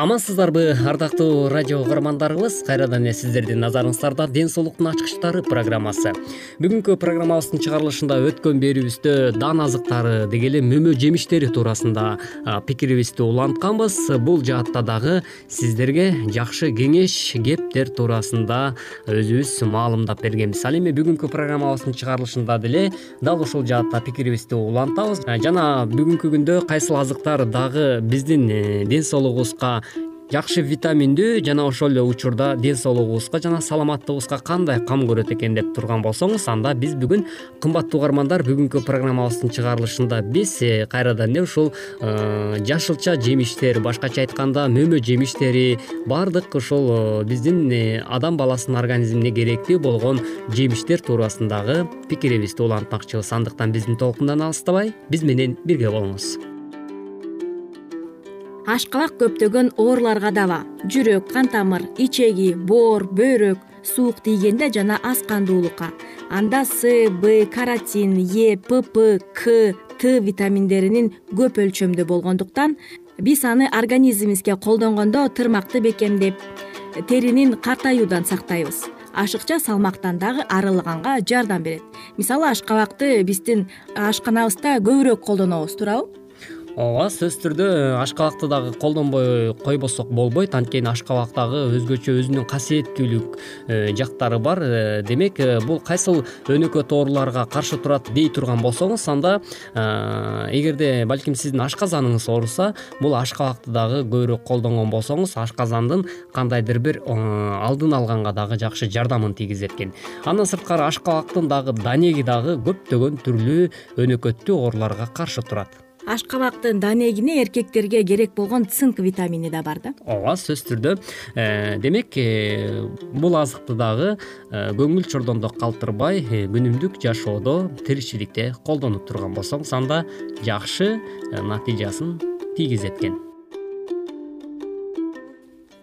амансыздарбы ардактуу радио угармандарыбыз кайрадан эле сиздердин назарыңыздарда ден соолуктун ачкычтары программасы. Бүгүнкү программабыздын чыгарылышында өткөн берүүбүздө дан азыктары деги эле мөмө жемиштери туурасында пикирибизди улантканбыз. Бул жаатта дагы сиздерге жакшы кеңеш кептер туурасында өзүбүз маалымдап бергенбиз. Ал эми бүгүнкү программабыздын чыгарылышында деле дал ушул жаатта пикирибизди улантабыз. Жана бүгүнкү күндө кайсыл азыктар дагы биздин э, ден соолугубузга жакшы витаминдүү жана ошол эле учурда ден соолугубузга жана саламаттыгыбызга кандай кам көрөт экен деп турган болсоңуз анда биз бүгүн кымбаттуу угармандар бүгүнкү программабыздын чыгарылышында биз э, кайрадан эле ушул э, жашылча жемиштер башкача айтканда мөмө жемиштери баардык ушул э, биздин адам баласынын организмине керектүү болгон жемиштер туурасындагы пикирибизди улантмакчыбыз. Андыктан биздин толкундан алыстабай биз менен бирге болуңуз ашкабак көптөгөн ооруларга даба жүрөк кан тамыр ичеги боор бөйрөк суук тийгенде жана аз кандуулукка анда с б каротин е пп к т витаминдеринин көп өлчөмдө болгондуктан биз аны организмибизге колдонгондо тырмакты бекемдеп теринин картаюудан сактайбыз. Ашыкча салмактан дагы арылганга жардам берет. Мисалы ашкабакты биздин ашканабызда көбүрөөк колдонобуз туурабы ооба сөзсүз түрдө ашкабакты дагы колдонбой койбосок болбойт. Анткени ашкабак дагы өзгөчө өзүнүн касиеттүүлүк э, жактары бар. Э, демек э, бул кайсыл өнөкөт ооруларга каршы турат дей турган болсоңуз анда эгерде балким сиздин ашказаныңыз ооруса бул ашкабакты дагы көбүрөөк колдонгон болсоңуз ашказандын кандайдыр бир алдын алганга дагы жакшы жардамын тийгизет экен андан сырткары ашкабактын дагы данеги дагы көптөгөн түрлүү өнөкөттүү ооруларга каршы турат ашкабактын данегине эркектерге керек болгон цинк витамини да бар да. Ооба сөзсүз түрдө. Э, демек э, бул азыкты дагы э, көңүл чордондо калтырбай күнүмдүк жашоодо тиричиликте колдонуп турган болсоңуз анда жакшы натыйжасын тийгизет экен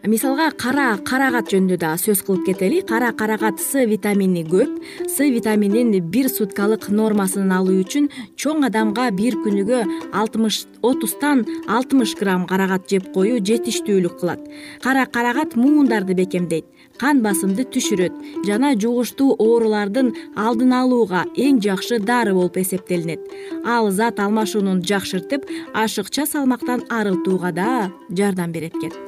мисалга кара карагат жөнүндө дагы сөз кылып кетели. Кара карагат с витамини көп. С витаминин бир суткалык нормасын алуу үчүн чоң адамга бир күнүгө алтымыш отуздан алтымыш грамм карагат жеп коюу жетиштүүлүк кылат. Кара карагат муундарды бекемдейт. Кан басымды түшүрөт жана жугуштуу оорулардын алдын алууга эң жакшы дары болуп эсептелинет. Ал зат алмашууну жакшыртып ашыкча салмактан арылтууга да жардам берет экен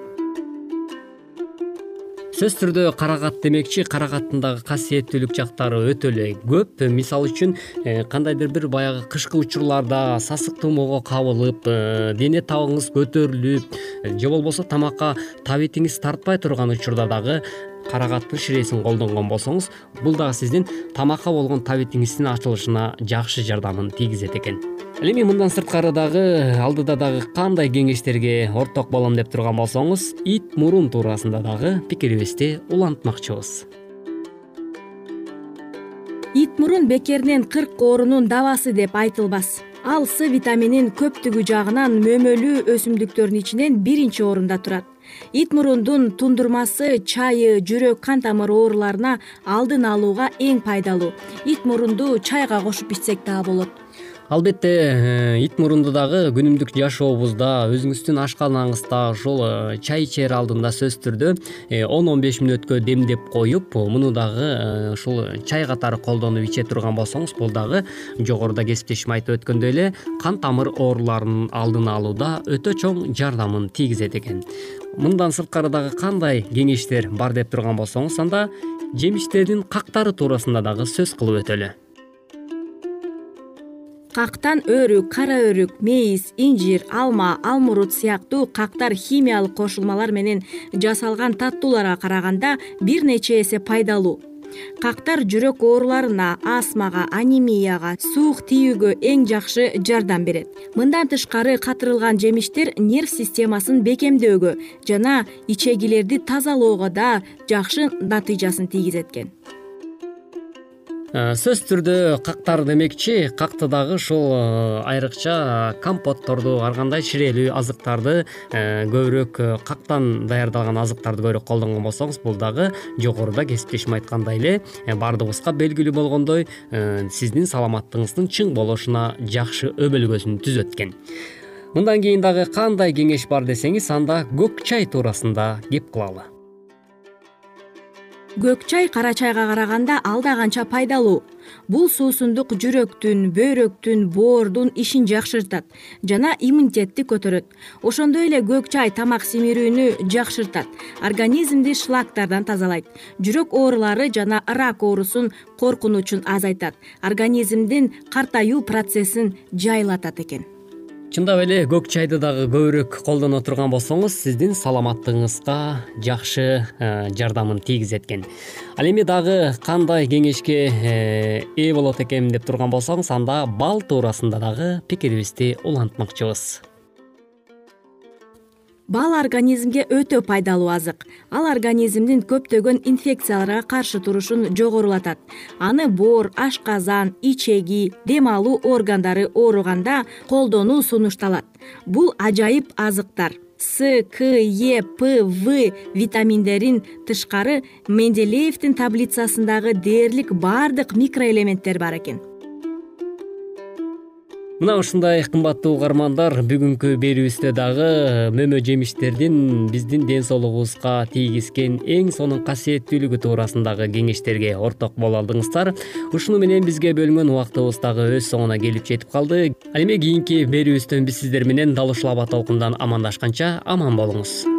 сөзсүз түрдө каракат демекчи каракаттын дагы касиеттүүлүк жактары өтө эле көп. Мисалы үчүн э, кандайдыр бир баягы кышкы учурларда сасык туумоого кабылып э, дене табыңыз көтөрүлүп же болбосо тамакка табитиңиз тартпай турган учурда дагы каракаттын ширесин колдонгон болсоңуз бул дагы сиздин тамакка болгон табитиңиздин ачылышына жакшы жардамын тийгизет экен ал эми мындан сырткары дагы алдыда дагы кандай кеңештерге орток болом деп турган болсоңуз ит мурун туурасында дагы пикирибизди улантмакчыбыз. Ит мурун бекеринен кырк оорунун дабасы деп айтылбас. Ал с витаминин көптүгү жагынан мөмөлүү өсүмдүктөрдүн ичинен биринчи орунда турат. Ит мурундун тундурмасы чайы жүрөк кан тамыр ооруларына алдын алууга эң пайдалуу. Ит мурунду чайга кошуп ичсек дагы болот албетте э, ит мурунду дагы күнүмдүк жашообузда өзүңүздүн ашканаңызда ушул э, чай ичер алдында сөзсүз түрдө э, он он беш мүнөткө демдеп коюп муну дагы ушул чай катары колдонуп иче турган болсоңуз бул дагы жогоруда кесиптешим айтып өткөндөй эле кан тамыр ооруларынын алдын алууда өтө чоң жардамын тийгизет экен. Мындан сырткары дагы кандай кеңештер бар деп турган болсоңуз анда жемиштердин кактары туурасында дагы сөз кылып өтөлү кактан өрүк кара өрүк мейиз инжир алма алмурут сыяктуу кактар химиялык кошулмалар менен жасалган таттууларга караганда бир нече эсе пайдалуу. Кактар жүрөк ооруларына астмага анемияга суук тийүүгө эң жакшы жардам берет. Мындан тышкары катырылган жемиштер нерв системасын бекемдөөгө жана ичегилерди тазалоого да жакшы натыйжасын тийгизет экен сөзсүз түрдө кактар демекчи. Какты дагы ушул э, айрыкча компотторду ар кандай ширелүү азыктарды э, көбүрөөк кактан даярдалган азыктарды көбүрөөк колдонгон болсоңуз бул дагы жогоруда кесиптешим айткандай эле баардыгыбызга белгилүү болгондой сиздин саламаттыгыңыздын чың болушуна жакшы өбөлгөсүн түзөт экен мындан кийин дагы кандай кеңеш бар десеңиз анда көк чай туурасында кеп кылалы көк чай кара чайга караганда алда канча пайдалуу. Бул суусундук жүрөктүн бөйрөктүн боордун ишин жакшыртат жана иммунитетти көтөрөт. Ошондой эле көк чай тамак семирүүнү жакшыртат организмди шлактардан тазалайт жүрөк оорулары жана рак оорусун коркунучун азайтат организмдин картаюу процессин жайлатат экен чындап эле көк чайды дагы көбүрөөк колдоно турган болсоңуз сиздин саламаттыгыңызга жакшы э, жардамын тийгизет экен ал эми дагы кандай кеңешке э, ээ болот экенмин деп турган болсоңуз анда бал туурасында дагы пикирибизди улантмакчыбыз бал организмге өтө пайдалуу азык. Ал организмдин көптөгөн инфекцияларга каршы турушун жогорулатат. Аны боор ашказан ичеги дем алуу органдары ооруганда колдонуу сунушталат. Бул ажайып азыктар. С к е п в витаминдерин тышкары менделеевдин таблицасындагы дээрлик баардык микроэлементтер бар экен мына ушундай кымбаттуу угармандар бүгүнкү берүүбүздө дагы мөмө жемиштердин биздин ден соолугубузга тийгизген эң сонун касиеттүүлүгү туурасындагы кеңештерге орток боло алдыңыздар. Ушуну менен бизге бөлүнгөн убактыбыз дагы өз соңуна келип жетип калды. Ал эми кийинки берүүбүздөн биз сиздер менен дал ушул аба толкундан амандашканча аман болуңуз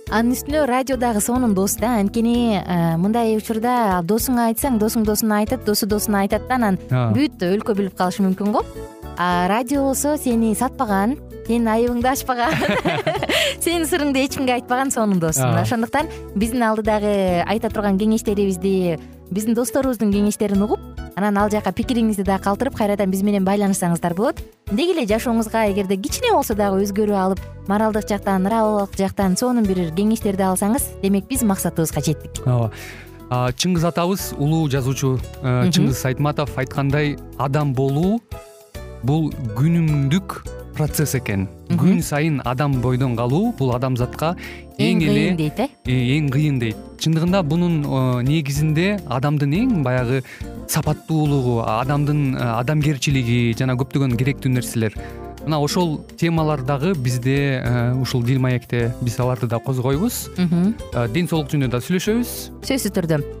анын үстүнө радио дагы сонун дос да. Анткени э, мындай учурда досуңа айтсаң досуң досуна айтат досу досуна айтат да. Анан бүт өлкө билип калышы мүмкүн го. А радио болсо сени сатпаган сенин айыбыңды ачпаган сенин сырыңды эч кимге айтпаган сонун дос. Ошондуктан биздин алдыдагы айта турган кеңештерибизди биздин досторубуздун кеңештерин угуп анан ал жака пикириңизди дагы калтырып кайрадан биз менен байланышсаңыздар болот. Деги эле жашооңузга эгерде кичине болсо дагы өзгөрүү алып моралдык жактан нравовик жактан сонун бир кеңештерди алсаңыз демек биз максатыбызга жеттик. Ооба. Чыңгыз атабыз улуу жазуучу э, чыңгыз айтматов айткандай адам болуу бул күнүмдүк процесс экен. Күн сайын адам бойдон калуу бул адамзатка эң эле кыйын дейт э? э эң кыйын дейт. Чындыгында бунун э, негизинде адамдын эң баягы сапаттуулугу адамдын э, адамгерчилиги жана көптөгөн керектүү нерселер. Мына ошол темалар дагы бизде ушул дил маекте биз аларды да козгойбуз. Ден соолук жөнүндө да сүйлөшөбүз. Сөзсүз түрдө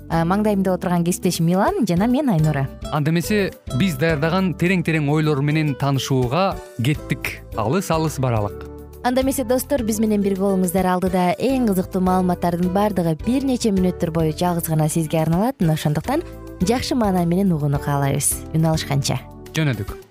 маңдайымда отурган кесиптешим милан жана мен айнура. Анда эмесе биз даярдаган терең терең ойлор менен таанышууга кеттик. Алыс алыс баралык. Анда эмесе достор биз менен бирге болуңуздар. Алдыда эң кызыктуу маалыматтардын баардыгы бир нече мүнөттөр бою жалгыз гана сизге арналат. Мына ошондуктан жакшы маанай менен угууну каалайбыз үн алышканча. Жөнөдүк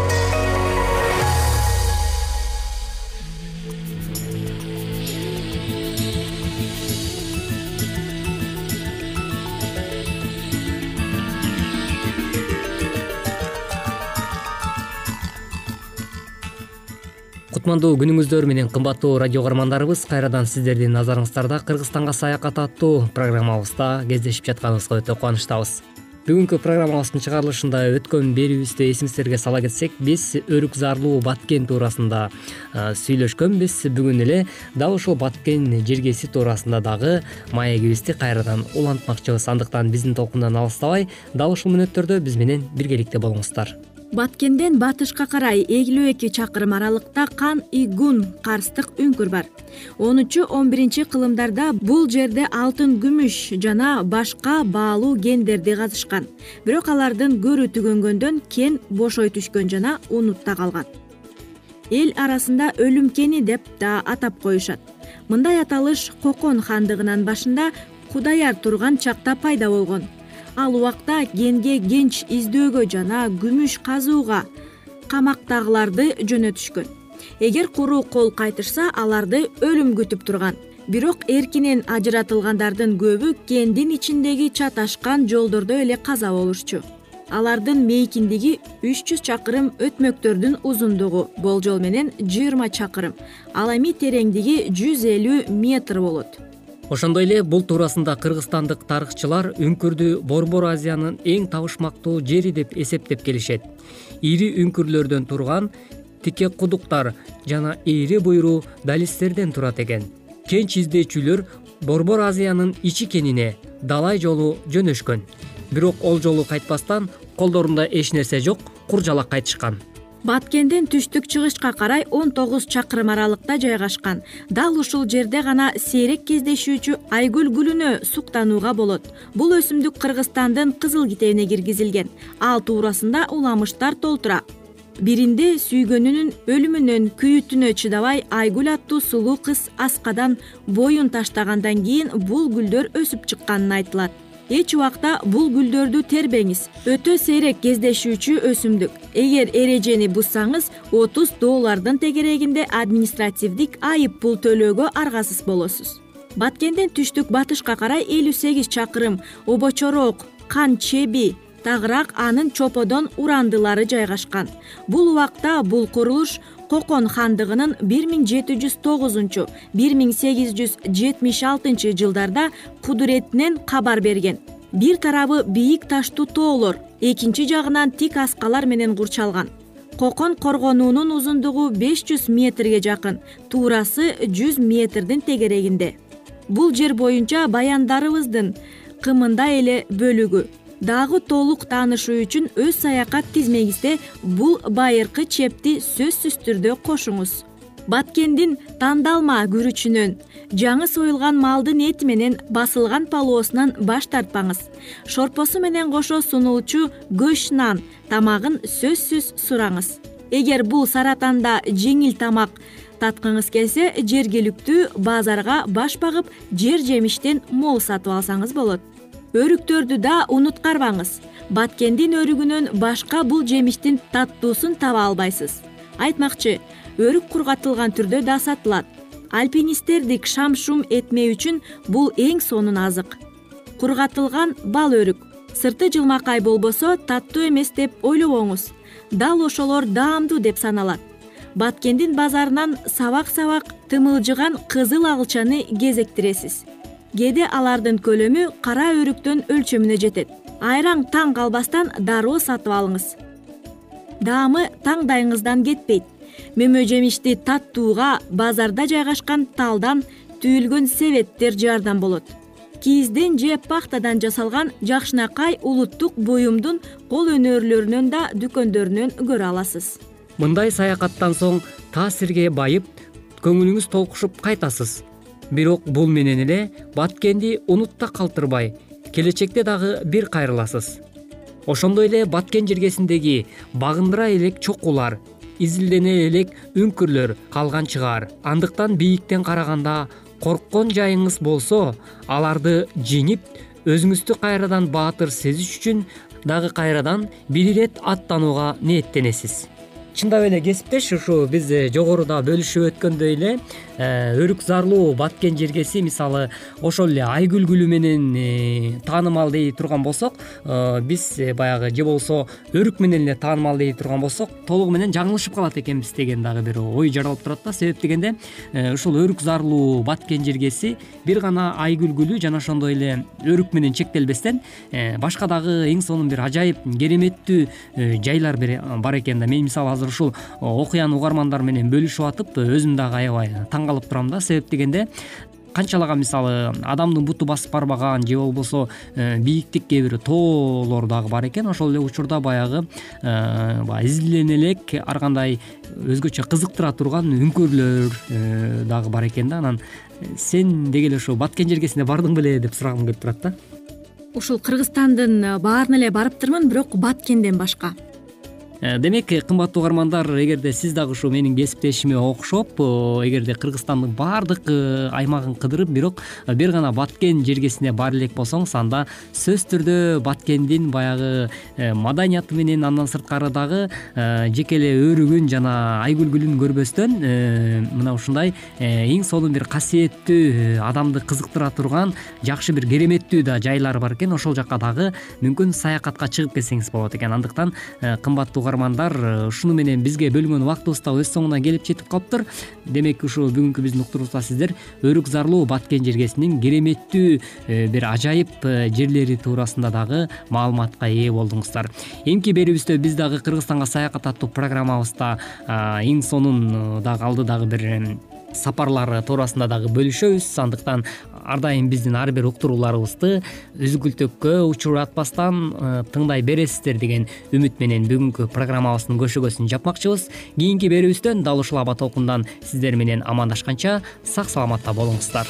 кутмандуу күнүңүздөр менен кымбаттуу радио каармандарыбыз кайрадан сиздердин назарыңыздарда кыргызстанга саякат аттуу программабызда кездешип жатканыбызга өтө кубанычтабыз. Бүгүнкү программабыздын чыгарылышында өткөн берүүбүздө эсиңиздерге сала кетсек биз өрүк заарлуу баткен туурасында сүйлөшкөнбүз бүгүн эле дал ушул баткен жергеси туурасында дагы маегибизди кайрадан улантмакчыбыз. Андыктан биздин толкундан алыстабай дал ушул мүнөттөрдө биз менен биргеликте болуңуздар баткенден батышка карай элүү эки чакырым аралыкта кан игун карстык үңкүр бар. Онунчу он биринчи кылымдарда бул жерде алтын күмүш жана башка баалуу кендерди казышкан. Бирок алардын көрү түгөнгөндөн кен бошой түшкөн жана унутта калган. Эл арасында өлүм кени деп да атап коюшат. Мындай аталыш кокон хандыгынын башында кудаяр турган чакта пайда болгон ал убакта кенге кенч издөөгө жана күмүш казууга камактагыларды жөнөтүшкөн. Эгер куру кол кайтышса аларды өлүм күтүп турган. Бирок эркинен ажыратылгандардын көбү кендин ичиндеги чаташкан жолдордо эле каза болушчу. Алардын мейкиндиги үч жүз чакырым өтмөктөрдүн узундугу болжол менен жыйырма чакырым. Ал эми тереңдиги жүз элүү метр болот ошондой эле бул туурасында кыргызстандык тарыхчылар үңкүрдү борбор азиянын эң табышмактуу жери деп эсептеп келишет. Ири үңкүрлөрдөн турган тике кудуктар жана ийри буйруу далистерден турат экен. Кенч издөөчүлөр борбор азиянын ичи кенине далай жолу жөнөшкөн. Бирок ол жолу кайтпастан колдорунда эч нерсе жок кур жалак кайтышкан баткенден түштүк чыгышка карай он тогуз чакырым аралыкта жайгашкан. Дал ушул жерде гана сейрек кездешүүчү айгүл гүлүнө суктанууга болот. Бул өсүмдүк кыргызстандын кызыл китебине киргизилген. Ал туурасында уламыштар толтура. Биринде сүйгөнүнүн өлүмүнөн күйүтүнө чыдабай айгүл аттуу сулуу кыз аскадан боюн таштагандан кийин бул гүлдөр өсүп чыкканын айтылат эч убакта бул гүлдөрдү тербеңиз. Өтө сейрек кездешүүчү өсүмдүк. Эгер эрежени бузсаңыз отуз доллардын тегерегинде административдик айып пул төлөөгө аргасыз болосуз. Баткенден түштүк батышка карай элүү сегиз чакырым обочорок кан чеби тагыраак анын чоподон урандылары жайгашкан. Бул убакта бул курулуш кокон хандыгынын бир миң жети жүз тогузунчу бир миң сегиз жүз жетимиш алтынчы жылдарда кудуретинен кабар берген. Бир тарабы бийик таштуу тоолор экинчи жагынан тик аскалар менен курчалган. Кокон коргонуунун узундугу беш жүз метрге жакын туурасы жүз метрдин тегерегинде. Бул жер боюнча баяндарыбыздын кымындай эле бөлүгү дагы толук таанышуу үчүн өз саякат тизмеңизде бул байыркы чепти сөзсүз түрдө кошуңуз. Баткендин тандалма күрүчүнөн жаңы союлган малдын эти менен басылган палоосунан баш тартпаңыз. Шорпосу менен кошо сунулчу көш нан тамагын сөзсүз сураңыз. Эгер бул саратанда жеңил тамак таткыңыз келсе жергиликтүү базарга баш багып жер жемиштен мол сатып алсаңыз болот өрүктөрдү да унуткарбаңыз. Баткендин өрүгүнөн башка бул жемиштин таттуусун таба албайсыз. Айтмакчы өрүк кургатылган түрдө да сатылат. Альпинисттерди шам шум этмөө үчүн бул эң сонун азык. Кургатылган бал өрүк. Сырты жылмакай болбосо таттуу эмес деп ойлобоңуз. Дал ошолор даамдуу деп саналат. Баткендин базарынан сабак сабак тымылжыган кызыл алчаны кезектиресиз кээде алардын көлөмү кара өрүктөн өлчөмүнө жетет. Айраң таң калбастан дароо сатып алыңыз. Даамы таңдайыңыздан кетпейт. Мөмө жемишти таттууга базарда жайгашкан талдан түйүлгөн себеттер жардам болот. Кийизден же пахтадан жасалган жакшынакай улуттук буюмдун кол өнөрлөрүнөн да дүкөндөрүнөн көрө аласыз. Мындай саякаттан соң таасирге байып көңүлүңүз толкушуп кайтасыз бирок бул менен эле баткенди унутта калтырбай келечекте дагы бир кайрыласыз. Ошондой эле баткен жергесиндеги багындыра элек чокулар изилдене элек үңкүрлөр калган чыгаар андыктан бийиктен караганда корккон жайыңыз болсо аларды жеңип өзүңүздү кайрадан баатыр сезиш үчүн дагы кайрадан бир ирет аттанууга ниеттенесиз чындап эле кесиптеш ушу биз жогоруда бөлүшүп өткөндөй эле Э, өрүк зарлуу баткен жергеси мисалы ошол эле айгүл гүлү менен э, таанымал дей турган болсок э, биз баягы же болбосо өрүк менен эле таанымал дей турган болсок толугу менен жаңылышып калат экенбиз деген дагы бир ой жаралып турат да. Себеп дегенде ушул өрүк зарлуу баткен жергеси бир гана айгүл гүлү жана ошондой эле өрүк менен чектелбестен башка дагы эң сонун бир ажайып кереметтүү жайлар бар экен да. Мен мисалы азыр ушул окуяны угармандар менен бөлүшүп атып өзүм дагы аябай таң калып турам да. Себеп дегенде канчалаган мисалы адамдын буту басып барбаган же болбосо э, бийиктик кээ бир тоолор дагы бар экен ошол эле учурда баягы э, баягы изилдене элек ар кандай өзгөчө кызыктыра турган үңкүрлөр э, дагы бар экен да. Анан сен деги эле ушул баткен жергесине бардың беле деп сурагым келип турат да. Ушул кыргызстандын баарына эле барыптырмын бирок баткенден башка. Э, демек кымбаттуу угармандар эгерде сиз дагы ушу менин кесиптешиме окшоп э, эгерде кыргызстандын баардык э, аймагын кыдырып бирок бир гана баткен жергесине бара элек болсоңуз анда сөзсүз түрдө баткендин баягы маданияты менен андан сырткары дагы жеке эле өрүгүн жана айгүл гүлүн көрбөстөн мына ушундай эң сонун бир касиеттүү адамды кызыктыра турган жакшы бир кереметтүү да жайлар бар экен. Ошол жака дагы мүмкүн саякатка чыгып келсеңиз болот экен. Андыктан кымбаттуу Э, ушуну менен бизге бөлүнгөн убактыбыз да өз соңуна келип жетип калыптыр. Демек ушу бүгүнкү биздин уктурубузда сиздер өрүк зарлуу баткен жергесинин кереметтүү э, бир ажайып э, жерлери туурасында дагы маалыматка ээ болдуңуздар. Эмки берүүбүздө биз дагы кыргызстанга саякат аттуу программабызда эң сонун дагы алдыдагы бир сапарлар туурасында дагы бөлүшөбүз. Андыктан ар дайым биздин ар бир уктурууларыбызды үзгүлтүккө учуратпастан э, тыңдай бересиздер деген үмүт менен бүгүнкү программабыздын көшөгөсүн жапмакчыбыз. Кийинки берүүбүздөн дал ушул аба толкундан сиздер менен амандашканча сак саламатта болуңуздар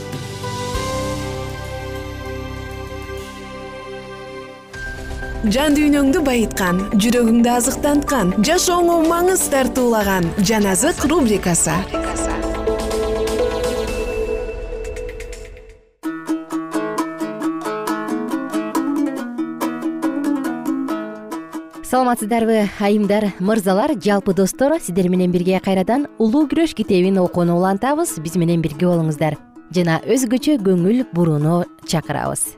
Жан дүйнөңдү байыткан жүрөгүңдү азыктанткан жашооңо маңыз тартуулаган жан азык рубрикасы. Саламатсыздарбы айымдар мырзалар жалпы достор сиздер менен бирге кайрадан улуу күрөш китебин окууну улантабыз биз менен бирге болуңуздар. Жана өзгөчө көңүл бурууну чакырабыз.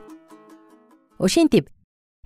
Ошентип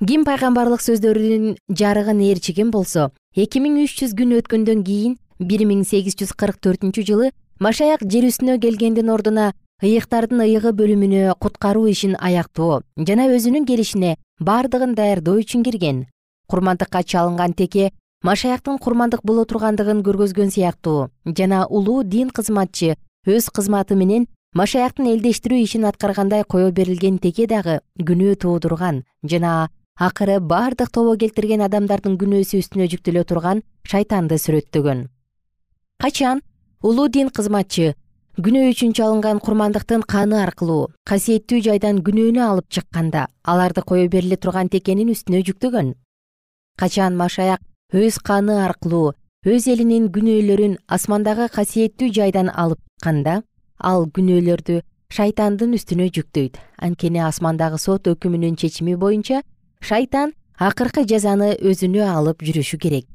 ким пайгамбарлык сөздөрүнүн жарыгын ээрчиген болсо эки миң үч жүз күн өткөндөн кийин бир миң сегиз жүз кырк төртүнчү жылы машаяк жер үстүнө келгендин ордуна ыйыктардын ыйыгы бөлүмүнө куткаруу ишин аяктоо жана өзүнүн келишине бардыгын даярдоо үчүн кирген. Курмандыкка чалынган теке машаяктын курмандык боло тургандыгын көргөзгөн сыяктуу жана улуу дин кызматчы өз кызматы менен машаяктын элдештирүү ишин аткаргандай кое берилген теке дагы күнөө туудурган жана акыры бардык тобо келтирген адамдардын күнөөсү үстүнө жүктөлө турган шайтанды сүрөттөгөн. Качан? Улуу дин кызматчы күнөө үчүн чалынган курмандыктын каны аркылуу касиеттүү жайдан күнөөнү алып чыкканда аларды кое бериле турган текенин үстүнө жүктөгөн. Качан машаяк өз каны аркылуу өз элинин күнөөлөрүн асмандагы касиеттүү жайдан алып чыкканда ал күнөөлөрдү шайтандын үстүнө жүктөйт. Анткени асмандагы сот өкүмүнүн чечими боюнча шайтан акыркы жазаны өзүнө алып жүрүшү керек.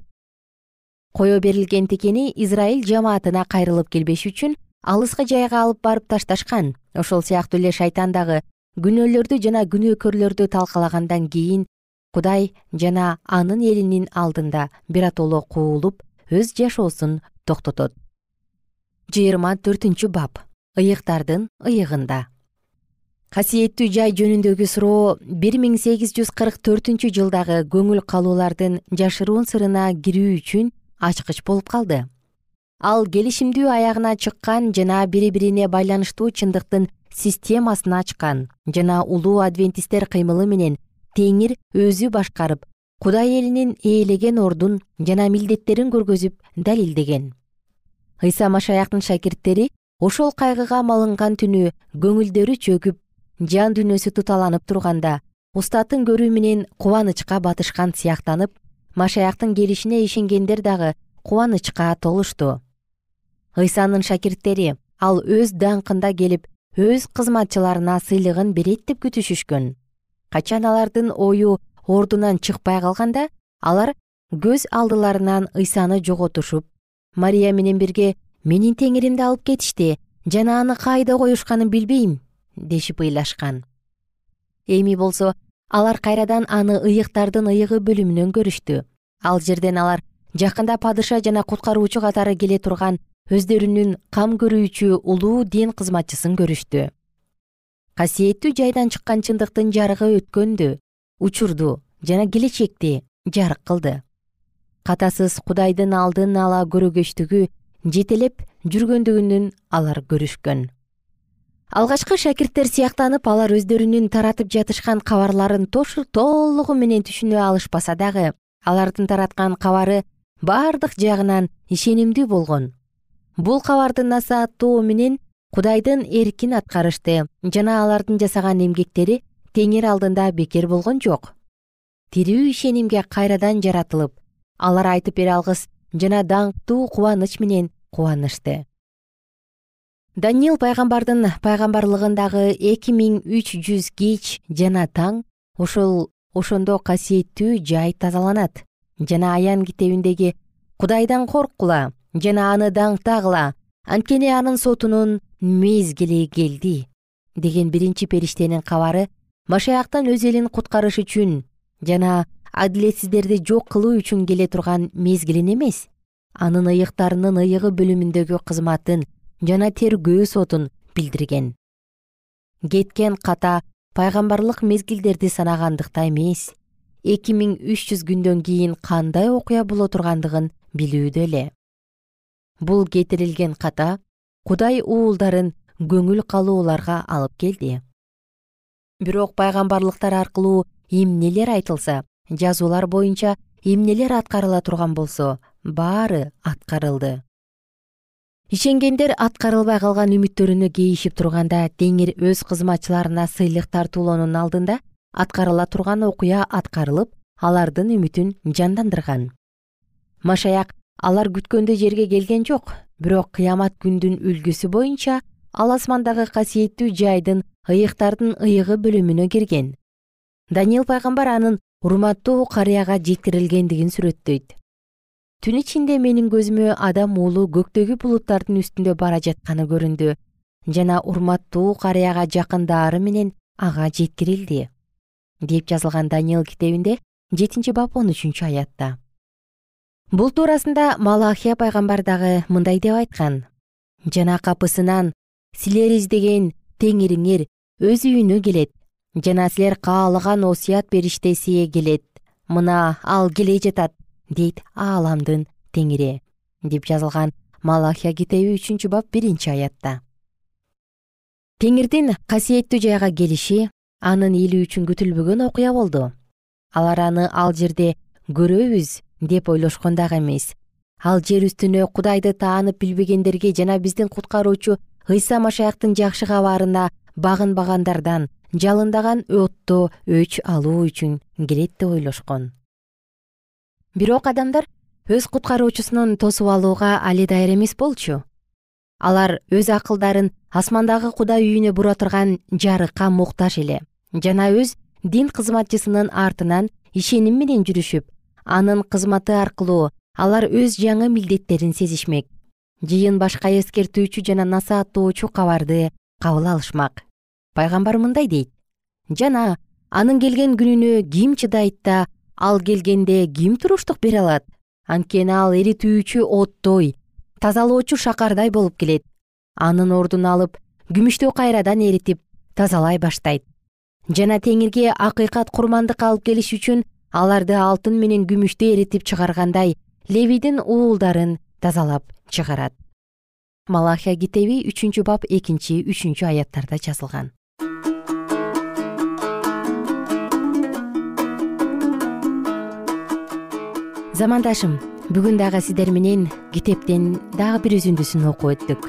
Кое берилген текени израиль жамаатына кайрылып келбеш үчүн алыскы жайга алып барып ташташкан. Ошол сыяктуу эле шайтан дагы күнөөлөрдү жана күнөөкөрлөрдү талкалагандан кийин кудай жана анын элинин алдында биротоло куулуп өз жашоосун токтотот. Жыйырма төртүнчү бап. Ыйыктардын ыйыгында касиеттүү жай жөнүндөгү суроо бир миң сегиз жүз кырк төртүнчү жылдагы көңүл калуулардын жашыруун сырына кирүү үчүн ачкыч болуп калды. Ал келишимдүү аягына чыккан жана бири бирине байланыштуу чындыктын системасын ачкан жана улуу адвентисттер кыймылы менен теңир өзү башкарып кудай элинин ээлеген ордун жана милдеттерин көргөзүп далилдеген. Ыйса машаяктын шакирттери ошол кайгыга малынган түнү көңүлдөрү чөгүп жан дүйнөсү туталанып турганда устатын көрүү менен кубанычка батышкан сыяктанып машаяктын келишине ишенгендер дагы кубанычка толушту. Ыйсанын шакирттери ал өз даңкында келип өз кызматчыларына сыйлыгын берет деп күтүшүшкөн. Качан алардын ою ордунан чыкпай калганда алар көз алдыларынан ыйсаны жоготушуп мария менен бирге менин теңиримди алып кетишти жана аны кайда коюшканын билбейм дешип ыйлашкан. Эми болсо алар кайрадан аны ыйыктардын ыйыгы бөлүмүнөн көрүштү. Ал жерден алар жакында падыша жана куткаруучу катары келе турган өздөрүнүн кам көрүүчү улуу дин кызматчысын көрүштү. Касиеттүү жайдан чыккан чындыктын жарыгы өткөндү учурду жана келечекти жарык кылды. Катасыз кудайдын алдын ала көрөгөчтүгү жетелеп жүргөндүгүнөн алар көрүшкөн алгачкы шакирттер сыяктанып алар өздөрүнүн таратып жатышкан кабарларын толугу менен түшүнө алышпаса дагы алардын тараткан кабары бардык жагынан ишенимдүү болгон. Бул кабарды насааттоо менен кудайдын эркин аткарышты жана алардын жасаган эмгектери теңир алдында бекер болгон жок. Тирүү ишенимге кайрадан жаратылып алар айтып бере алгыс жана даңктуу кубаныч менен кубанышты даниил пайгамбардын пайгамбарлыгындагы эки миң үч жүз кеч жана таң ошол ошондо касиеттүү жай тазаланат. Жана аян китебиндеги кудайдан корккула жана аны даңктагыла анткени анын сотунун мезгили келди деген биринчи периштенин кабары машаяктан өз элин куткарыш үчүн жана адилетсиздерди жок кылуу үчүн келе турган мезгилин эмес. Анын ыйыктарынын ыйыгы бөлүмүндөгү кызматын жана тергөө сотун билдирген. Кеткен ката пайгамбарлык мезгилдерди санагандыкта эмес эки миң үч жүз күндөн кийин кандай окуя боло тургандыгын билүүдө эле. Бул кетирилген ката кудай уулдарын көңүл калууларга алып келди. Бирок пайгамбарлыктар аркылуу эмнелер айтылса жазуулар боюнча эмнелер аткарыла турган болсо баары аткарылды ишенгендер аткарылбай калган үмүттөрүнө кейишип турганда теңир өз кызматчыларына сыйлык тартуулоонун алдында аткарыла турган окуя аткарылып алардын үмүтүн жандандырган. Машаяк алар күткөндөй жерге келген жок бирок кыямат күндүн үлгүсү боюнча ал асмандагы касиеттүү жайдын ыйыктардын ыйыгы бөлүмүнө кирген. Даниил пайгамбар анын урматтуу карыяга жеткирилгендигин сүрөттөйт түн ичинде менин көзүмө адам уулу көктөгү булуттардын үстүндө бара жатканы көрүндү. Жана урматтуу карыяга жакындаары менен ага жеткирилди деп жазылган даниил китебинде жетинчи бап он үчүнчү аятта. Бул туурасында малахия пайгамбар дагы мындай деп айткан. Жана капысынан силер издеген теңириңер өз үйүнө келет жана силер каалаган осуят периштеси келет. Мына ал келе жатат дейт ааламдын теңири деп жазылган малахия китеби үчүнчү бап биринчи аятта. Теңирдин касиеттүү жайга келиши анын эли үчүн күтүлбөгөн окуя болду. Алар аны ал жерде көрөбүз деп ойлошкон дагы эмес. Ал жер үстүнө кудайды таанып билбегендерге жана биздин куткаруучу ыйса машаяктын жакшы кабарына багынбагандардан жалындаган отто өч алуу үчүн келет деп ойлошкон бирок адамдар өз куткаруучусун тосуп алууга али даяр эмес болчу. Алар өз акылдарын асмандагы кудай үйүнө бура турган жарыкка муктаж эле жана өз дин кызматчысынын артынан ишеним менен жүрүшүп анын кызматы аркылуу алар өз жаңы милдеттерин сезишмек жыйын башка эскертүүчү жана насааттоочу кабарды кабыл алышмак. Пайгамбар мындай дейт жана анын келген күнүнө ким чыдайт да ал келгенде ким туруштук бере алат? Анткени ал эритүүчү оттой тазалоочу шакардай болуп келет. Анын ордун алып күмүштү кайрадан эритип тазалай баштайт. Жана теңирге акыйкат курмандык алып келиш үчүн аларды алтын менен күмүштү эритип чыгаргандай левийдин уулдарын тазалап чыгарат. Малахия китеби үчүнчү бап экинчи үчүнчү аяттарда жазылган замандашым бүгүн дагы сиздер менен китептен дагы бир үзүндүсүн окуп өттүк.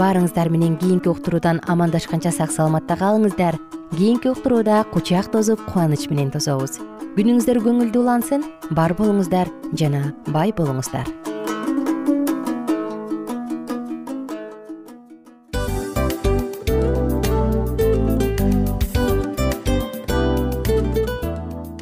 Баарыңыздар менен кийинки уктуруудан амандашканча сак саламатта калыңыздар. Кийинки уктурууда кучак тосуп кубаныч менен тособуз. Күнүңүздөр көңүлдүү улансын бар болуңуздар жана бай болуңуздар